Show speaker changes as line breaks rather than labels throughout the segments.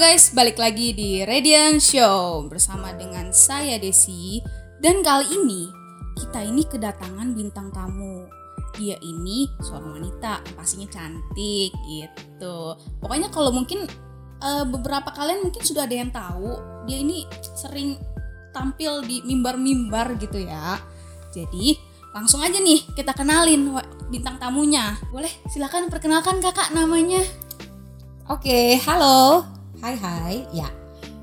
guys, balik lagi di Radiant Show bersama dengan saya Desi dan kali ini kita ini kedatangan bintang tamu. Dia ini seorang wanita, pastinya cantik gitu. Pokoknya kalau mungkin eh, beberapa kalian mungkin sudah ada yang tahu, dia ini sering tampil di mimbar-mimbar gitu ya. Jadi langsung aja nih kita kenalin bintang tamunya. Boleh silakan perkenalkan kakak namanya.
Oke, halo. Hai hai. Ya.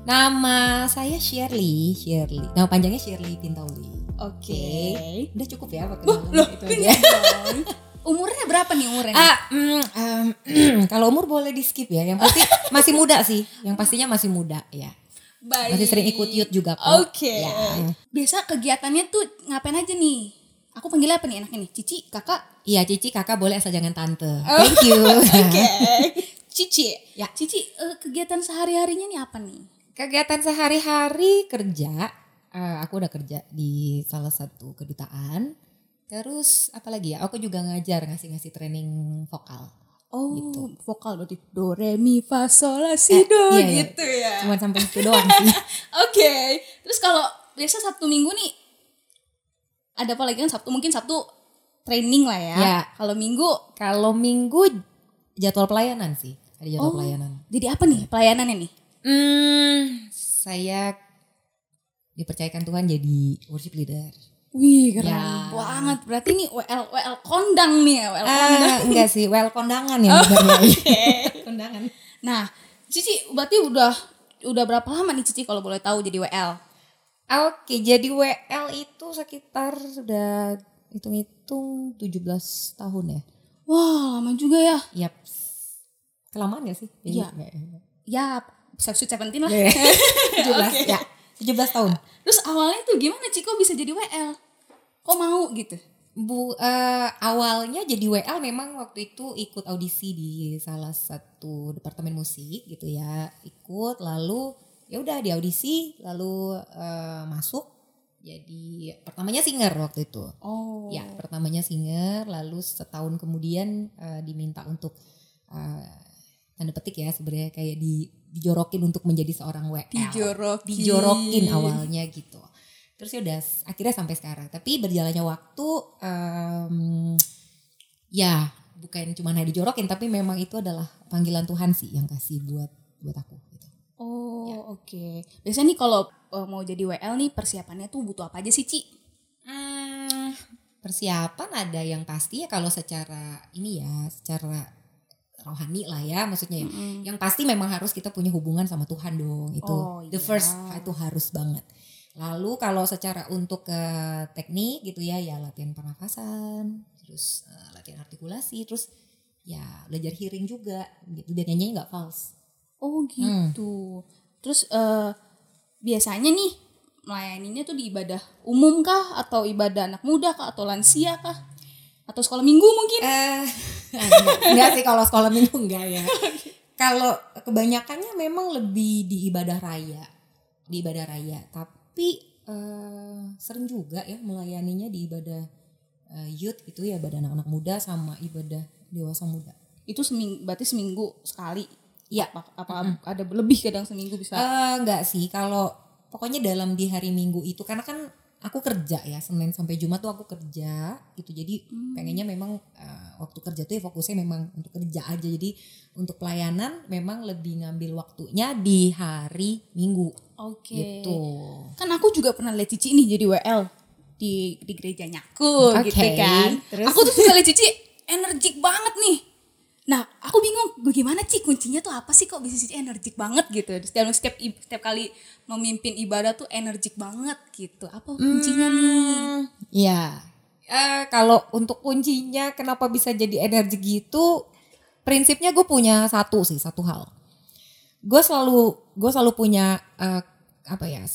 Nama saya Shirley, Shirley. Nama panjangnya Shirley Pintauli.
Oke.
Udah cukup ya perkenalan itu aja.
Umurnya berapa nih umurnya?
Ah, mm, em, kalau umur boleh di skip ya. Yang pasti masih muda sih. Yang pastinya masih muda ya.
Baik.
Masih sering ikut youth juga kok.
Oke.
Ya.
Biasa kegiatannya tuh ngapain aja nih? Aku panggilnya apa nih enaknya nih? Cici, kakak?
Iya, Cici kakak boleh asal jangan tante.
Oh.
Thank you.
Cici.
Ya.
Cici, eh, kegiatan sehari-harinya nih apa nih?
Kegiatan sehari-hari kerja, eh, aku udah kerja di salah satu kedutaan. Terus apalagi ya? Aku juga ngajar ngasih-ngasih training vokal.
Oh,
Gitu.
vokal berarti do re mi fa sol la si
Eh,
do
iya, iya.
gitu ya.
Cuma sampai itu doang sih.
Oke. Terus kalau biasa Sabtu Minggu nih ada apa lagi kan Sabtu mungkin Sabtu training lah ya.
Ya.
Kalau Minggu
Kalau minggu jadwal pelayanan sih. Ada jadwal
Oh.
pelayanan.
jadi apa nih pelayanannya nih?
Hmm, saya dipercayakan Tuhan jadi worship leader.
Wih, keren
Ya.
banget. Berarti nih WL WL kondang nih ya, WL kondang.
Ah, enggak sih, well kondangan ya sebenarnya. kondangan.
Nah, Cici berarti udah udah berapa lama nih Cici kalau boleh tahu jadi WL?
Oke, jadi WL itu sekitar sudah hitung-hitung 17 tahun ya.
Wah, lama juga ya.
Yap. Kelamaan gak sih?
Iya.
Enggak ya.
Sweet Seventeen lah.
Iya. 17
Oke.
ya. 17 tahun.
Terus awalnya tuh gimana Ci kok bisa jadi WL? Kok mau gitu?
Bu eh, awalnya jadi WL memang waktu itu ikut audisi di salah satu departemen musik gitu ya. Ikut lalu ya udah di audisi lalu eh, masuk jadi pertamanya singer waktu itu.
Oh.
Ya, pertamanya singer, lalu setahun kemudian eh, diminta untuk eh, tanda petik ya sebenarnya kayak di, dijorokin untuk menjadi seorang WL.
Dijorokin.
Dijorokin awalnya gitu. Terus ya udah akhirnya sampai sekarang. Tapi berjalannya waktu em, ya bukan cuma hanya dijorokin tapi memang itu adalah panggilan Tuhan sih yang kasih buat buat aku gitu.
Oh, oke. Biasanya nih kalau eh, mau jadi WL nih persiapannya tuh butuh apa aja sih, Ci?
Hmm, persiapan ada yang pasti ya kalau secara ini ya, secara rohani lah ya maksudnya ya.
Mm-mm.
Yang pasti memang harus kita punya hubungan sama Tuhan dong. Itu
Oh,
the
iya.
first itu harus banget. Lalu kalau secara untuk ke teknik gitu ya, ya latihan pernafasan, terus eh, latihan artikulasi, terus ya belajar hearing juga gitu. Biar nyanyinya nggak false.
Oh, gitu. Terus eh biasanya nih melayaninya tuh di ibadah umum kah atau ibadah anak muda kah atau lansia kah? Atau sekolah minggu mungkin?
Eh, enggak, sih kalau sekolah minggu enggak ya. Kalau kebanyakannya memang lebih di ibadah raya, di ibadah raya. Tapi eh, sering juga ya melayaninya di ibadah eh, youth itu ya ibadah anak-anak muda sama ibadah dewasa muda.
Itu seminggu berarti seminggu sekali.
Iya.
Apa, apa ada lebih kadang seminggu bisa?
Eh, enggak sih kalau pokoknya dalam di hari Minggu itu karena kan aku kerja ya Senin sampai Jumat tuh aku kerja gitu jadi pengennya memang eh, waktu kerja tuh ya fokusnya memang untuk kerja aja jadi untuk pelayanan memang lebih ngambil waktunya di hari Minggu
Oke.
gitu.
Kan aku juga pernah lihat Cici nih jadi WL di di gerejanya aku
Oke,
gitu kan.
terus?
Aku tuh suka lihat Cici energik banget nih. Nah, aku bingung bagaimana Ci kuncinya tuh apa sih kok bisa Cici energik banget gitu. Setiap setiap setiap kali memimpin ibadah tuh energik banget gitu. Apa kuncinya nih?
Hmm, ya Eh, kalau untuk kuncinya kenapa bisa jadi energi gitu prinsipnya gue punya satu sih satu hal gue selalu gue selalu punya eh, apa ya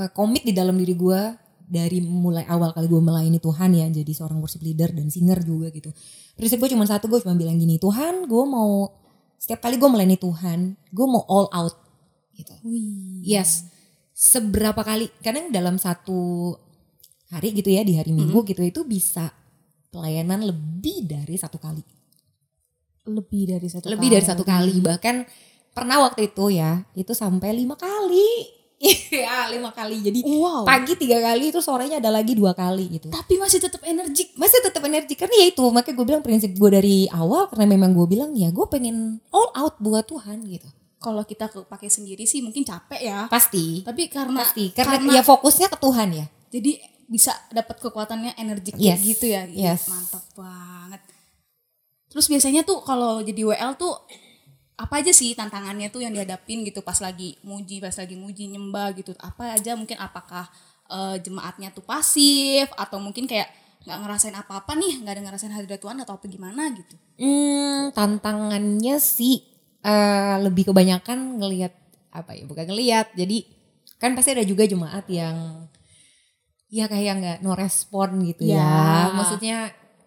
eh, komit di dalam diri gue dari mulai awal kali gue melayani Tuhan ya jadi seorang worship leader dan singer juga gitu. Prinsip gue cuma satu gue cuma bilang gini Tuhan gue mau setiap kali gue melayani Tuhan gue mau all out. Gitu.
Wih.
Yes. Seberapa kali kadang dalam satu hari gitu ya di hari Minggu gitu itu bisa pelayanan lebih dari satu kali.
Lebih dari satu
lebih dari satu kali. Bahkan pernah waktu itu ya itu sampai lima kali ya lima kali jadi
Wow.
pagi tiga kali itu sorenya ada lagi dua kali gitu
Tapi masih tetap energik.
masih tetap energi karena ya itu makanya gue bilang prinsip gue dari awal karena memang gue bilang ya gue pengen all out buat Tuhan gitu
Kalau kita pakai sendiri sih mungkin capek ya.
pasti
Tapi karena
pasti karena,
karena
ya fokusnya ke Tuhan ya
jadi bisa dapat kekuatannya energik
Yes.
gitu ya. Iya,
Yes.
Mantap banget. Terus biasanya tuh kalau jadi WL tuh apa aja sih tantangannya tuh yang dihadapin gitu pas lagi muji, pas lagi muji nyembah gitu. Apa aja mungkin apakah eh, jemaatnya tuh pasif atau mungkin kayak nggak ngerasain apa-apa nih, nggak ada ngerasain hadirat Tuhan atau apa gimana gitu.
Hmm, tantangannya sih eh, lebih kebanyakan ngelihat apa ya? Bukan ngelihat. Jadi kan pasti ada juga jemaat yang ya kayak nggak no respon gitu ya.
Ya.
Maksudnya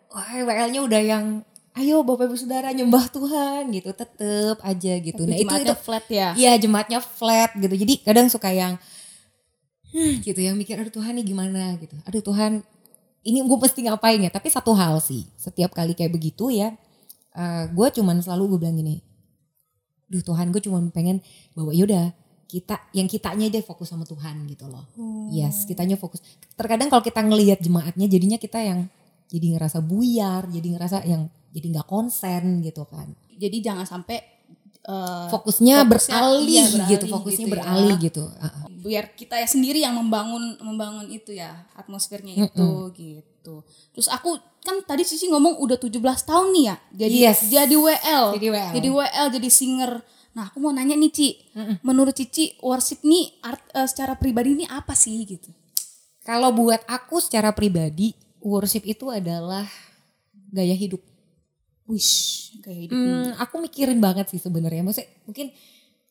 wah WL-nya udah yang ayo Bapak Ibu Saudara nyembah Tuhan gitu, tetep aja gitu.
Tapi
nah, itu itu
flat ya.
Iya jemaatnya flat gitu. Jadi kadang suka yang hmm, gitu yang mikir aduh Tuhan nih gimana gitu. Aduh Tuhan ini gue mesti ngapain ya. Tapi satu hal sih setiap kali kayak begitu ya. eh gue cuman selalu gue bilang gini. Duh Tuhan gue cuman pengen bahwa yaudah kita yang kitanya deh fokus sama Tuhan gitu loh. Yes kitanya fokus. Terkadang kalau kita ngelihat jemaatnya jadinya kita yang jadi ngerasa buyar. Jadi ngerasa yang jadi nggak konsen gitu kan
Jadi jangan sampai eh,
fokusnya,
Fokusnya,
beralih,
iya, beralih
gitu fokusnya
gitu ya.
beralih gitu Uh-uh.
biar kita ya sendiri yang membangun membangun itu ya atmosfernya itu gitu. Terus aku kan tadi Cici ngomong udah 17 tahun nih ya. Jadi
Yes.
jadi WL.
Jadi WL.
Jadi WL jadi singer. Nah, aku mau nanya nih Ci. Menurut Cici worship nih art, eh, secara pribadi ini apa sih gitu?
kalau buat aku secara pribadi worship itu adalah gaya hidup
Wish, kayak hidup.
Hmm, aku mikirin banget sih sebenarnya maksudnya mungkin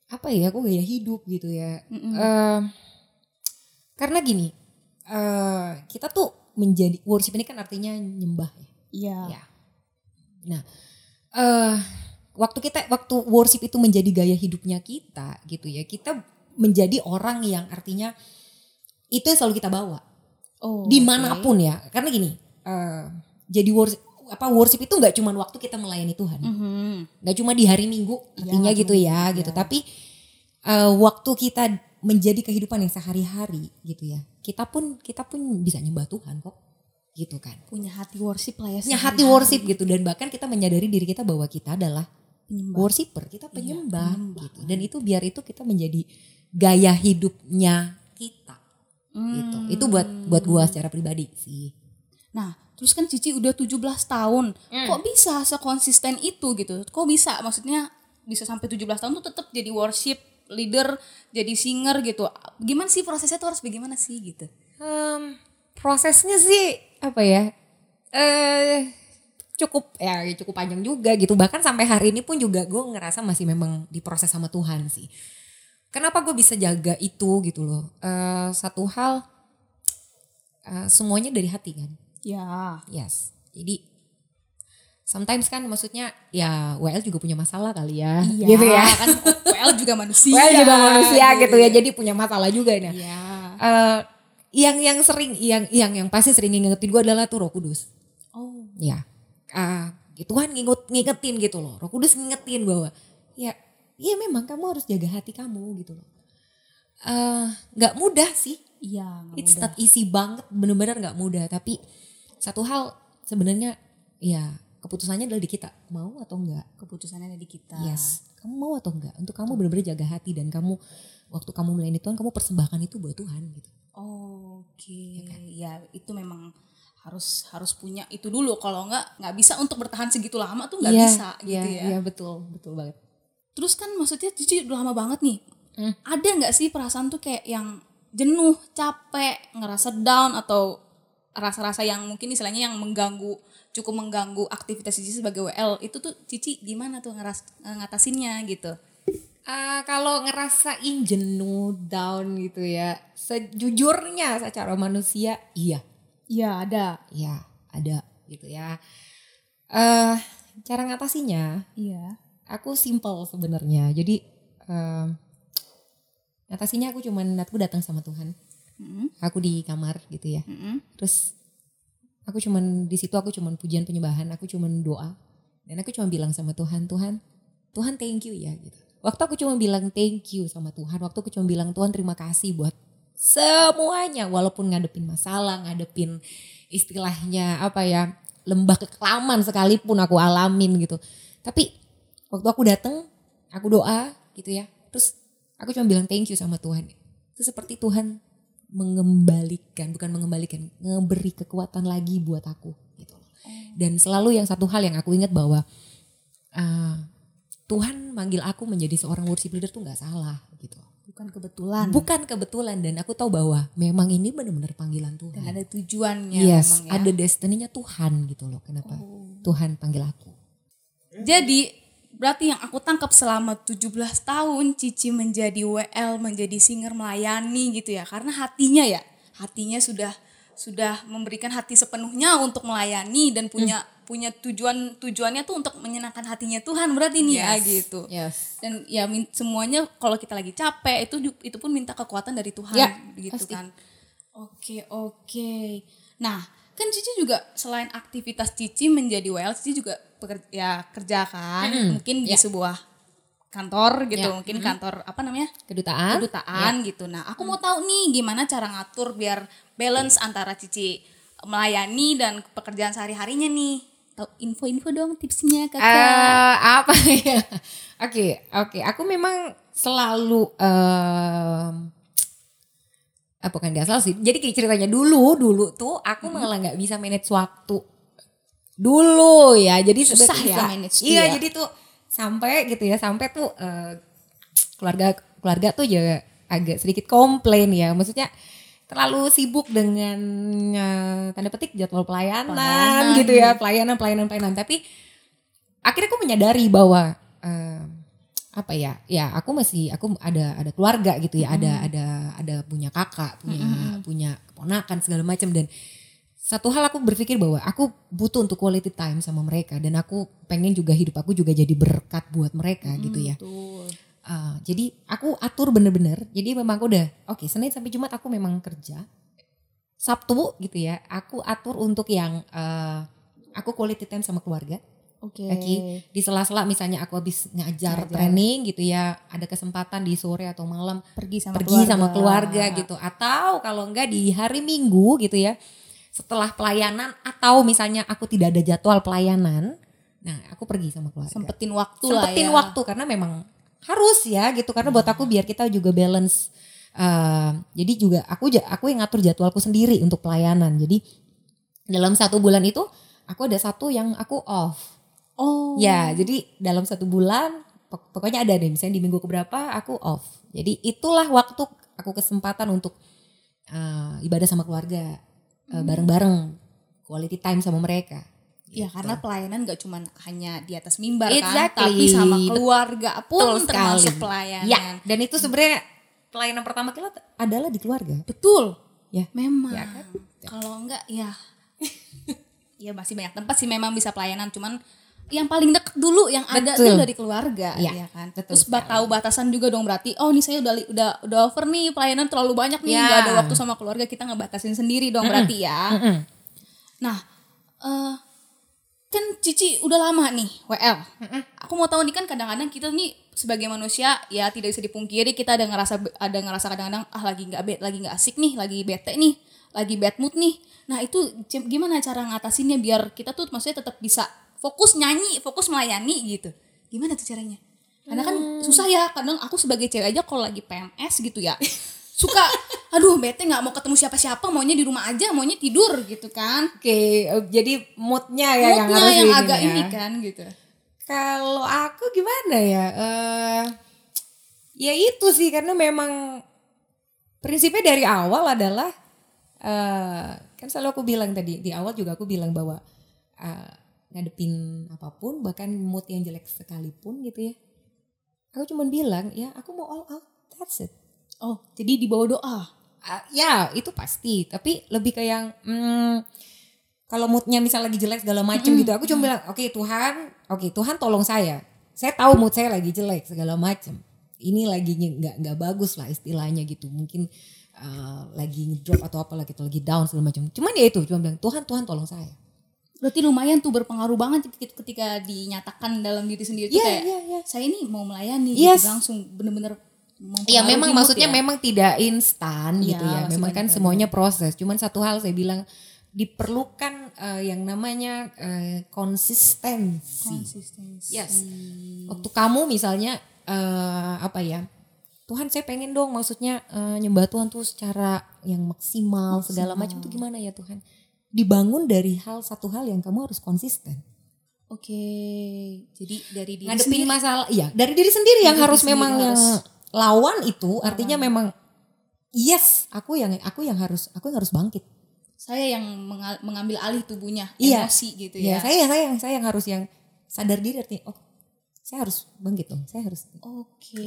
apa ya aku gaya hidup gitu ya Eh, karena gini eh kita tuh menjadi worship ini kan artinya nyembah ya
Iya.
Ya. Nah, eh waktu kita waktu worship itu menjadi gaya hidupnya kita gitu ya, kita menjadi orang yang artinya itu yang selalu kita bawa
Oh.
di mana pun ya. Karena gini, eh jadi worship apa worship itu nggak cuma waktu kita melayani Tuhan,
Mhm.
nggak cuma di hari Minggu artinya gitu ya
gitu,
gitu.
ya.
Tapi eh, waktu kita menjadi kehidupan yang sehari-hari gitu ya, kita pun kita pun bisa nyembah Tuhan kok, gitu kan.
Punya hati worship lah ya.
punya hati worship gitu dan bahkan kita menyadari diri kita bahwa kita adalah
Penyembah.
worshiper, kita penyembah,
penyembah.
gitu. Dan itu biar itu kita menjadi gaya hidupnya kita gitu.
Hmm.
Itu buat buat gua secara pribadi sih.
Nah, terus kan Cici udah 17 tahun. Kok bisa sekonsisten itu gitu? Kok bisa? Maksudnya bisa sampai 17 tahun tuh tetap jadi worship leader, jadi singer gitu. Gimana sih prosesnya tuh harus bagaimana sih gitu?
Em, prosesnya sih apa ya? Eh cukup ya cukup panjang juga gitu. Bahkan sampai hari ini pun juga gue ngerasa masih memang diproses sama Tuhan sih. Kenapa gue bisa jaga itu gitu loh? Eh satu hal eh, semuanya dari hati kan.
Ya.
Yes. Jadi sometimes kan maksudnya ya WL juga punya masalah kali ya.
Iya,
Gitu ya.
kan WL juga manusia.
WL juga manusia gitu ya. Jadi punya masalah juga nih.
Iya.
Eh, yang yang sering yang yang yang pasti sering ngingetin gue adalah tuh Roh Kudus.
Oh.
Ya. Ah, Tuhan nginget, ngingetin gitu loh. Roh Kudus ngingetin bahwa ya iya memang kamu harus jaga hati kamu gitu loh. Eh, nggak mudah sih.
Iya,
It's
mudah.
not easy banget, bener-bener nggak mudah. Tapi satu hal sebenarnya ya keputusannya adalah di kita mau atau enggak.
Keputusannya ada di kita.
Yes, kamu mau atau enggak? Untuk kamu benar-benar jaga hati dan kamu waktu kamu melayani Tuhan, kamu persembahkan itu buat Tuhan gitu.
Oh, Oke, ya itu memang harus harus punya itu dulu. Kalau nggak nggak bisa untuk bertahan segitu lama tuh nggak
Iya,
bisa gitu
iya,
ya.
Iya betul, betul banget.
Terus kan maksudnya Cici udah lama banget nih.
Hmm.
Ada nggak sih perasaan tuh kayak yang jenuh, capek, ngerasa down atau rasa-rasa yang mungkin istilahnya yang mengganggu cukup mengganggu aktivitas Cici sebagai WL itu tuh Cici gimana tuh ngeras ngatasinnya gitu?
Eh, kalau ngerasain jenuh, down gitu ya, sejujurnya secara manusia, iya,
Iya ada.
iya ada gitu ya. Eh, cara ngatasinya,
Iya.
aku simple sebenarnya. Jadi eh, ngatasinya aku cuman aku datang sama Tuhan.
Mm-mm.
Aku di kamar gitu ya.
Mm-mm.
Terus aku cuman di situ aku cuman pujian penyembahan, aku cuman doa dan aku cuma bilang sama Tuhan, Tuhan, Tuhan thank you ya gitu. waktu aku cuma bilang thank you sama Tuhan, waktu aku cuma bilang Tuhan terima kasih buat semuanya walaupun ngadepin masalah, ngadepin istilahnya apa ya lembah kekelaman sekalipun aku alamin gitu. Tapi waktu aku datang, aku doa gitu ya. Terus aku cuma bilang thank you sama Tuhan. Itu seperti Tuhan mengembalikan, bukan mengembalikan, ngeberi kekuatan lagi buat aku gitu. Dan selalu yang satu hal yang aku ingat bahwa uh, Tuhan manggil aku menjadi seorang worship leader tuh nggak salah gitu.
Bukan kebetulan.
Bukan kebetulan dan aku tahu bahwa memang ini benar-benar panggilan Tuhan.
Dan ada tujuannya
yes,
memang ya.
ada destininya Tuhan gitu loh. Kenapa Tuhan panggil aku?
Jadi berarti yang aku tangkap selama 17 tahun Cici menjadi WL, menjadi singer melayani gitu ya. Karena hatinya ya, hatinya sudah sudah memberikan hati sepenuhnya untuk melayani dan punya punya tujuan tujuannya tuh untuk menyenangkan hatinya Tuhan berarti nih ya
Yes,
gitu.
yes.
Dan ya semuanya kalau kita lagi capek itu itu pun minta kekuatan dari Tuhan
Ya,
gitu
pasti.
kan. Oke, oke. Nah, kan Cici juga selain aktivitas Cici menjadi WL, Cici juga pekerja, ya kerja kan, mungkin di
ya.
sebuah kantor gitu,
Ya,
mungkin kantor apa namanya?
Kedutaan.
kedutaan gitu. Nah, aku mau tahu nih gimana cara ngatur biar balance antara Cici melayani dan pekerjaan sehari-harinya nih. Tahu info-info dong tipsnya Kakak.
Eh, apa ya? Oke, oke. Aku memang selalu em apa kan gak selalu sih. Jadi kayak ceritanya dulu, dulu tuh aku malah nggak bisa manage waktu. Dulu ya. Jadi
Susah ya
bisa.
manage
Iya,
ya.
jadi tuh sampai gitu ya, sampai tuh eh, keluarga keluarga tuh juga agak sedikit komplain ya. Maksudnya terlalu sibuk dengan eh, tanda petik jadwal pelayanan,
Pelayanan.
gitu ya, pelayanan pelayanan pelayanan. Tapi akhirnya aku menyadari bahwa eh, apa ya ya aku masih aku ada ada keluarga gitu ya ada ada ada punya kakak punya punya keponakan segala macam dan satu hal aku berpikir bahwa aku butuh untuk quality time sama mereka dan aku pengen juga hidup aku juga jadi berkat buat mereka gitu ya
Betul.
Uh, jadi aku atur bener-bener. Jadi memang aku udah oke Senin sampai Jumat aku memang kerja. Sabtu gitu ya, aku atur untuk yang uh, aku quality time sama keluarga.
Oke.
Oke, di sela-sela misalnya aku habis ngajar
Ngajar.
training gitu ya, ada kesempatan di sore atau malam
Pergi sama
pergi sama keluarga gitu. Atau kalau enggak di hari Minggu gitu ya, setelah pelayanan atau misalnya aku tidak ada jadwal pelayanan, nah aku pergi sama keluarga
Sempetin waktu lah
sempetin
ya.
waktu karena memang harus ya gitu karena buat aku biar kita juga balance Eh, jadi juga aku aku yang ngatur jadwalku sendiri untuk pelayanan jadi dalam satu bulan itu aku ada satu yang aku off
Oh.
ya jadi dalam satu bulan pok- pokoknya ada deh misalnya di minggu keberapa aku off jadi itulah waktu aku kesempatan untuk eh, ibadah sama keluarga eh,
Hmm.
bareng-bareng quality time sama mereka
Ya
Gitu.
karena pelayanan gak cuma hanya di atas mimbar
Exactly.
kan, tapi sama keluarga pun
Betul
termasuk
sekali.
pelayanan.
Ya, dan itu sebenarnya pelayanan pertama kita adalah di keluarga.
Betul.
Ya.
Memang.
Ya kan?
Kalau enggak ya ya masih banyak tempat sih memang bisa pelayanan cuman yang paling deket dulu yang ada
Betul.
tuh dari keluarga
Ya,
ya kan.
betul
Terus
sekali.
tahu batasan juga dong berarti oh ini saya udah udah udah over nih pelayanan terlalu banyak nih
Ya.
nggak ada waktu sama keluarga kita ngebatasin sendiri dong berarti ya.
Mm-mm.
Nah, eh kan Cici udah lama nih WL. Aku mau tahu nih kan kadang-kadang kita nih sebagai manusia ya tidak bisa dipungkiri kita ada ngerasa ada ngerasa kadang-kadang ah lagi nggak bed lagi nggak asik nih, lagi bete nih, lagi bad mood nih. Nah itu gimana cara ngatasinnya biar kita tuh maksudnya tetap bisa fokus nyanyi, fokus melayani gitu. Gimana tuh caranya? Karena kan susah ya kadang aku sebagai cewek aja kalau lagi PMS gitu ya suka aduh bete nggak mau ketemu siapa-siapa maunya di rumah aja maunya tidur gitu kan
Oke, eh, jadi moodnya ya yang
moodnya
harus
yang
ini
agak
ya.
ini kan gitu.
Kalau aku gimana ya? Eh ya itu sih karena memang prinsipnya dari awal adalah eh kan selalu aku bilang tadi di awal juga aku bilang bahwa eh, ngadepin apa pun bahkan mood yang jelek sekalipun gitu ya. Aku cuman bilang ya aku mau all out. That's it.
Oh, jadi di bawah doa.
Ah, ya itu pasti tapi lebih ke yang hmm, kalau moodnya misal lagi jelek segala macem gitu aku cuma bilang oke Tuhan oke Tuhan tolong saya saya tahu mood saya lagi jelek segala macem ini lagi nggak nggak bagus lah istilahnya gitu mungkin eh, lagi ngedrop atau apa lah gitu lagi down segala macam cuman ya itu cuma bilang Tuhan Tuhan tolong saya
Berarti lumayan tuh berpengaruh banget ketika- ketika dinyatakan dalam diri sendiri tuh
Iya,
kayak
iya, iya.
saya ini mau melayani
Yes.
gitu langsung bener-bener
Ya
mempengaruhi
memang maksudnya
ya.
memang tidak instan
Iya,
gitu ya. Memang kan
proses.
semuanya proses. Cuman satu hal saya bilang diperlukan eh, yang namanya eh, konsistensi.
konsistensi.
Yes. Waktu kamu misalnya eh, apa ya? Tuhan saya pengen dong maksudnya eh, nyembah Tuhan tuh secara yang maksimal, segala macam tuh gimana ya Tuhan? Dibangun dari hal satu hal yang kamu harus konsisten.
Oke. Jadi dari diri
Ngadepin
sendiri
masalah, iya dari diri sendiri yang
Diri
harus
sendiri
memang yang
harus-
lawan itu artinya memang yes aku yang aku yang harus aku yang harus bangkit.
saya yang mengambil alih tubuhnya,
Iya.
emosi gitu
Ya,
ya.
saya saya yang saya yang harus yang sadar diri artinya oh saya harus bangkit dong, saya harus
Oke.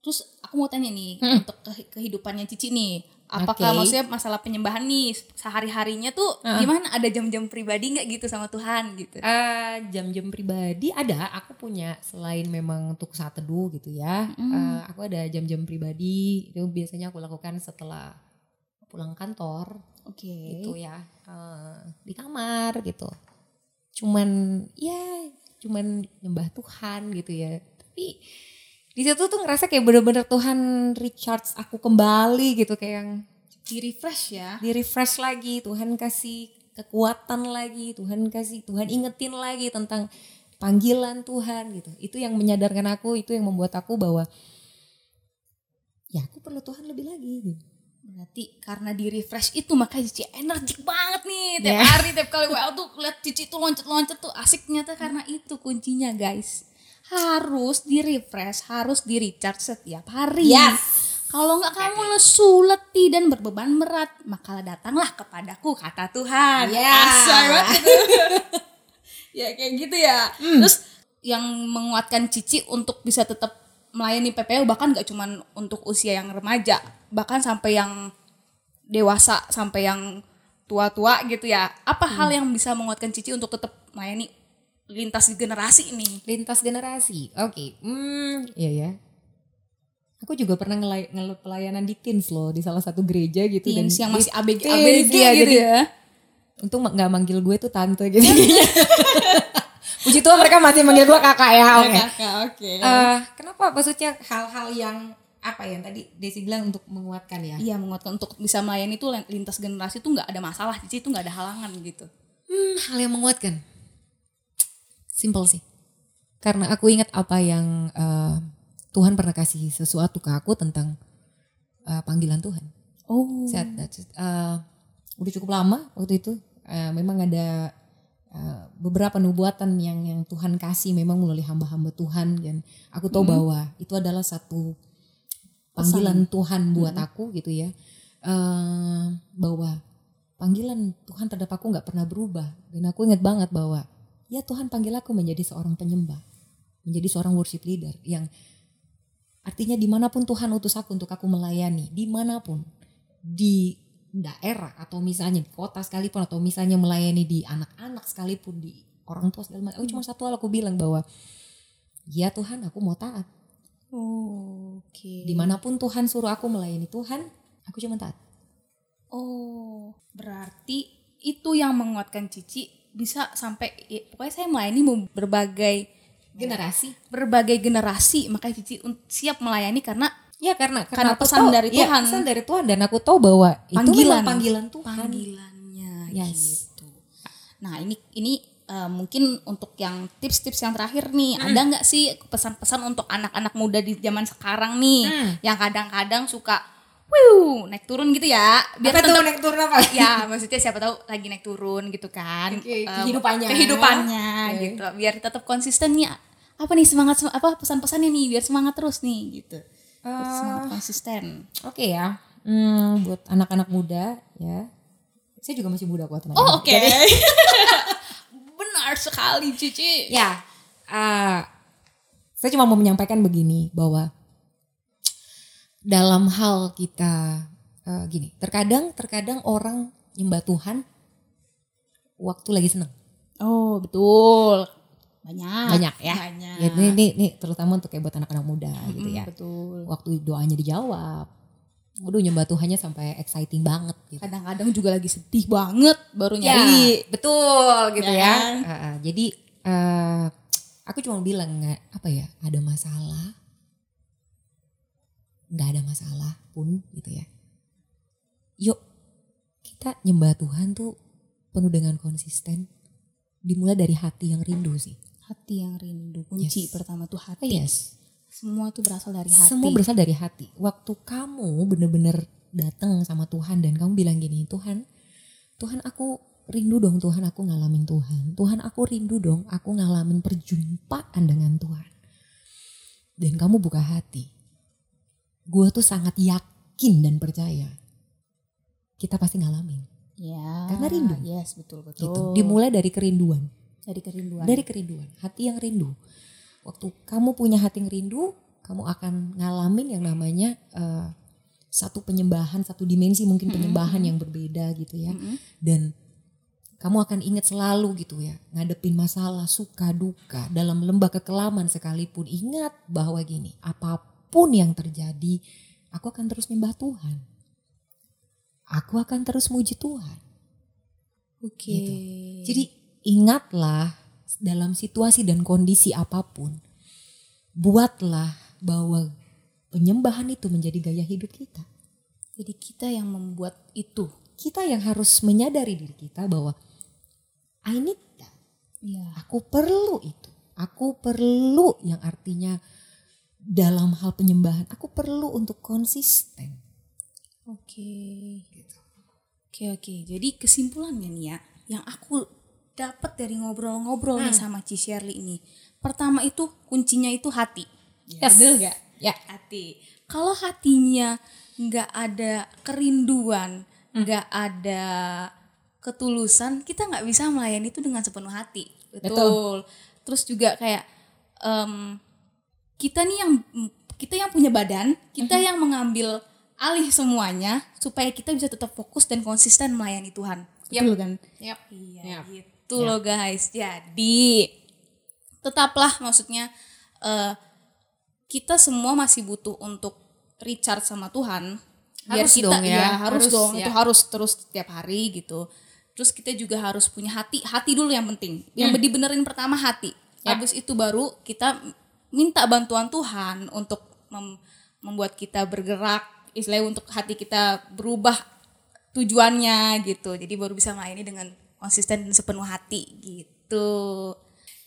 Terus aku mau tanya nih
Mm-mm.
untuk ke- kehidupannya Cici nih, apakah
Oke.
maksudnya masalah penyembahan nih sehari harinya tuh
Uh-uh.
gimana? Ada jam-jam pribadi nggak gitu sama Tuhan gitu?
Eh, jam-jam pribadi ada aku punya selain memang untuk saat teduh gitu ya
Mm.
eh, aku ada jam-jam pribadi itu biasanya aku lakukan setelah pulang kantor
Oke.
gitu ya Eh, di kamar gitu cuman ya cuman nyembah Tuhan gitu ya tapi di situ tuh ngerasa kayak bener-bener Tuhan recharge aku kembali gitu kayak yang
Di refresh ya.
di refresh lagi Tuhan kasih kekuatan lagi Tuhan kasih Tuhan ingetin lagi tentang panggilan Tuhan gitu itu yang menyadarkan aku itu yang membuat aku bahwa ya aku perlu Tuhan lebih lagi gitu.
Berarti karena di refresh itu makanya Cici energik banget nih tiap
Ya.
hari tiap kali WA tuh lihat Cici tuh loncat-loncat tuh asiknya tuh karena itu kuncinya guys. Harus di refresh, harus di recharge setiap hari.
Yes.
Kalau nggak kamu lesu, letih dan berbeban berat, maka datanglah kepadaku kata Tuhan.
Ya.
Asal itu. ya kayak gitu ya. Terus yang menguatkan Cici untuk bisa tetap melayani PPU bahkan gak cuman untuk usia yang remaja, bahkan sampai yang dewasa sampai yang tua-tua gitu ya. Apa hal yang bisa menguatkan Cici untuk tetap melayani lintas generasi ini?
lintas generasi oke hmm iya ya aku juga pernah ngelay ngel- pelayanan di teens loh di salah satu gereja gitu
Teens yang
di-
masih ABG,
teens,
ABG
iya,
gitu
jadi
ya.
untung nggak manggil gue tuh tante gitu puji Tuhan mereka masih manggil gue kakak ya oke
Kakak, oke.
Eh, kenapa maksudnya hal-hal yang apa ya yang tadi Desi bilang untuk menguatkan ya
Iya menguatkan untuk bisa melayani itu lintas generasi tuh nggak ada masalah, Cici itu nggak ada halangan gitu.
Hmm, hal yang menguatkan. Simple sih. Karena aku ingat apa yang eh, Tuhan pernah kasih sesuatu ke aku tentang eh, panggilan Tuhan.
Oh.
Saat, eh, udah cukup lama waktu itu. Eh, memang ada eh, beberapa nubuatan yang yang Tuhan kasih memang melalui hamba-hamba Tuhan dan aku tahu bahwa itu adalah satu panggilan Tuhan buat aku gitu ya. Eh, bahwa panggilan Tuhan terhadap aku nggak pernah berubah dan aku ingat banget bahwa ya Tuhan panggil aku menjadi seorang penyembah, menjadi seorang worship leader yang artinya di mana pun Tuhan utus aku untuk aku melayani, di mana pun di daerah atau misalnya di kota sekalipun atau misalnya melayani di anak-anak sekalipun di orang tua segala macam, aku cuma satu hal aku bilang bahwa ya Tuhan aku mau taat,
Oh, Oke.
di mana pun Tuhan suruh aku melayani Tuhan, aku cuma taat.
Oh, berarti itu yang menguatkan Cici bisa sampai ya, pokoknya saya melayani berbagai
Generasi
berbagai generasi makanya Cici siap melayani karena
Ya karena
Karena
aku
pesan
tahu-
dari
ya,
Tuhan.
pesan dari Tuhan dan aku tahu bahwa itu
Panggilan.
panggilan Tuhan.
panggilannya
Yes.
gitu. Nah ini ini eh, mungkin untuk yang tips-tips yang terakhir nih
Hmm.
ada nggak sih pesan-pesan untuk anak-anak muda di zaman sekarang nih
Hmm.
yang kadang-kadang suka, wiu naik turun gitu ya biar
Apa tuh
tetap
naik turun apa?
ya maksudnya siapa tahu lagi naik turun gitu kan Eh,
kehidupannya.
kehidupannya
Oke.
gitu biar tetap konsisten nih apa nih semangat apa pesan-pesannya nih biar semangat terus nih gitu
Eh,
semangat konsisten
Oke ya, hmm, buat anak-anak muda ya. Saya juga masih muda kok teman.
oh oke benar sekali Cici
Ya, eh, saya cuma mau menyampaikan begini bahwa dalam hal kita eh, gini, terkadang terkadang orang nyembah Tuhan waktu lagi seneng.
oh betul banyak
Banyak ya.
banyak
Ya, ini, ini, ini terutama untuk kayak buat anak-anak muda gitu
Mm,
ya.
betul
Waktu doanya dijawab, Waduh nyembah Tuhannya sampai exciting banget gitu.
Kadang-kadang juga lagi sedih banget baru
Ya,
nyari.
betul gitu
Ya
ya. Uh, uh, jadi eh, aku cuma bilang apa ya ada masalah, nggak ada masalah pun gitu ya. Yuk kita nyembah Tuhan tuh penuh dengan konsisten. Dimulai dari hati yang rindu sih.
Hati yang rindu. Kunci
Yes.
pertama tuh hati.
Yes.
Semua tuh berasal dari hati.
Semua berasal dari hati. Waktu kamu bener-bener datang sama Tuhan dan kamu bilang gini, Tuhan, Tuhan aku rindu dong Tuhan aku ngalamin Tuhan. Tuhan aku rindu dong aku ngalamin perjumpaan dengan Tuhan. Dan kamu buka hati. Gue tuh sangat yakin dan percaya. Kita pasti ngalamin.
Ya.
Karena rindu.
Yes, betul betul.
Gitu. Dimulai dari kerinduan.
dari kerinduan.
Dari kerinduan. Hati yang rindu. Waktu kamu punya hati yang rindu, kamu akan ngalamin yang namanya eh, satu penyembahan, satu dimensi mungkin penyembahan yang berbeda gitu ya.
Mm-mm.
Dan kamu akan ingat selalu gitu ya, ngadepin masalah, suka, duka, dalam lembah kekelaman sekalipun. Ingat bahwa gini, apa pun yang terjadi, aku akan terus nyembah Tuhan. Aku akan terus muji Tuhan.
Oke.
Gitu. Jadi ingatlah dalam situasi dan kondisi apa pun, buatlah bahwa penyembahan itu menjadi gaya hidup kita.
Jadi kita yang membuat itu.
Kita yang harus menyadari diri kita bahwa I need that.
Iya.
Aku perlu itu. Aku perlu yang artinya dalam hal penyembahan, aku perlu untuk konsisten.
Oke. Oke oke. Jadi kesimpulannya nih ya, yang aku dapat dari ngobrol-ngobrol nih sama Ci Shirley ini. Pertama itu kuncinya itu hati.
Yes.
Betul nggak?
Ya.
Hati. Kalau hatinya nggak ada kerinduan, nggak ada ketulusan, kita nggak bisa melayani itu dengan sepenuh hati. Betul.
Betul.
Terus juga kayak em, kita nih yang kita yang punya badan, kita yang mengambil alih semuanya supaya kita bisa tetap fokus dan konsisten melayani Tuhan. Betul kan?
Yap.
Iya,
Yap.
gitu loh guys. Jadi tetaplah maksudnya eh, kita semua masih butuh untuk recharge sama Tuhan. Biar
Harus
kita
dong ya,
iya, harus,
harus
dong.
ya.
Itu harus terus setiap hari gitu. Terus kita juga harus punya hati, hati dulu yang penting. Yang dibenerin pertama hati.
Ya.
Habis itu baru kita minta bantuan Tuhan untuk mem- membuat kita bergerak, istilahnya untuk hati kita berubah tujuannya gitu. Jadi baru bisa melayani dengan konsisten dan sepenuh hati gitu.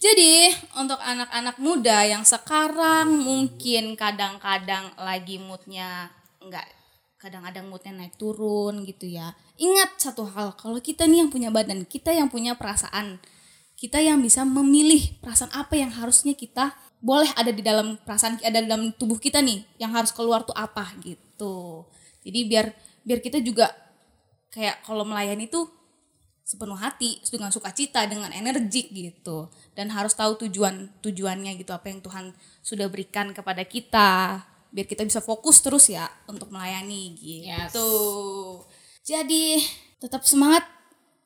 Jadi untuk anak-anak muda yang sekarang mungkin kadang-kadang lagi moodnya enggak kadang-kadang moodnya naik turun gitu ya. Ingat satu hal, kalau kita nih yang punya badan, kita yang punya perasaan, kita yang bisa memilih perasaan apa yang harusnya kita boleh ada di dalam perasaan ada di dalam tubuh kita nih, yang harus keluar tuh apa gitu. Jadi biar biar kita juga kayak kalau melayani tuh sepenuh hati dengan sukacita dengan energik gitu. Dan harus tahu tujuan tujuannya gitu. Apa yang Tuhan sudah berikan kepada kita. Biar kita bisa fokus terus ya untuk melayani gitu. Jadi tetap semangat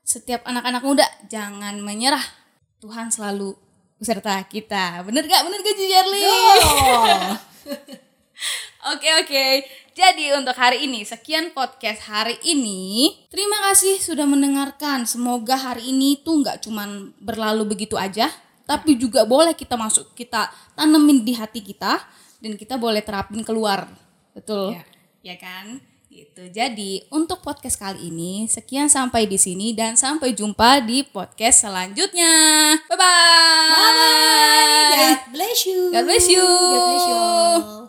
setiap anak-anak muda. Jangan menyerah. Tuhan selalu beserta kita bener gak bener gak Shirley Oke oke. Jadi untuk hari ini sekian podcast hari ini. Terima kasih sudah mendengarkan. Semoga hari ini tuh nggak cuman berlalu begitu aja, tapi juga boleh kita masuk kita tanemin di hati kita dan kita boleh terapin keluar. Betul.
Ya.
Ya kan? Gitu. Jadi untuk podcast kali ini sekian sampai di sini dan sampai jumpa di podcast selanjutnya. Bye bye.
Bye. God bless you.
God bless you.
God bless you.